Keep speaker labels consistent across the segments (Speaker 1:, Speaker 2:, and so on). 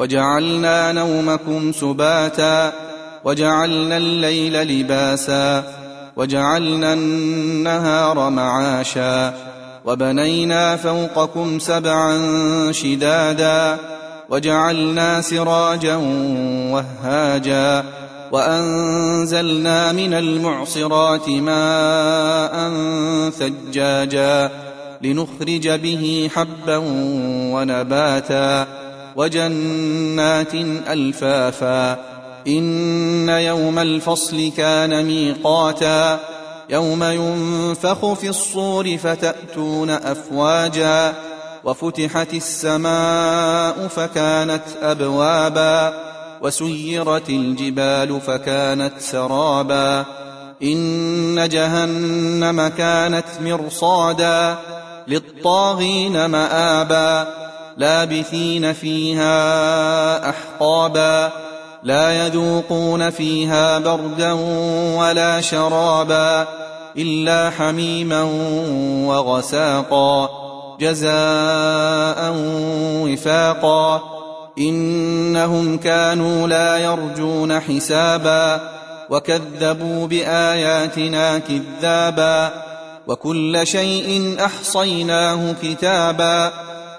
Speaker 1: وجعلنا نومكم سباتا وجعلنا الليل لباسا وجعلنا النهار معاشا وبنينا فوقكم سبعا شدادا وجعلنا سراجا وهاجا وأنزلنا من المعصرات ماء ثجاجا لنخرج به حبا ونباتا. وجنات ألفافا إن يوم الفصل كان ميقاتا يوم ينفخ في الصور فتأتون أفواجا وفتحت السماء فكانت أبوابا وسيرت الجبال فكانت سرابا إن جهنم كانت مرصادا للطاغين مآبا لابثين فيها أحقابا لا يذوقون فيها بردا ولا شرابا إلا حميما وغساقا جزاء وفاقا إنهم كانوا لا يرجون حسابا وكذبوا بآياتنا كذابا وكل شيء أحصيناه كتابا.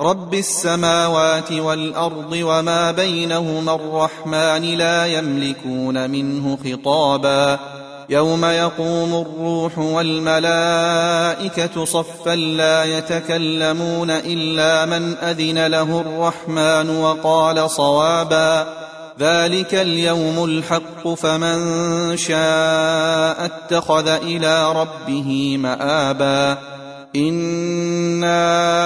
Speaker 1: رب السماوات والأرض وما بينهما الرحمن لا يملكون منه خطابا. يوم يقوم الروح والملائكة صفا لا يتكلمون إلا من أذن له الرحمن وقال صوابا. ذلك اليوم الحق فمن شاء اتخذ إلى ربه مآبا. إنا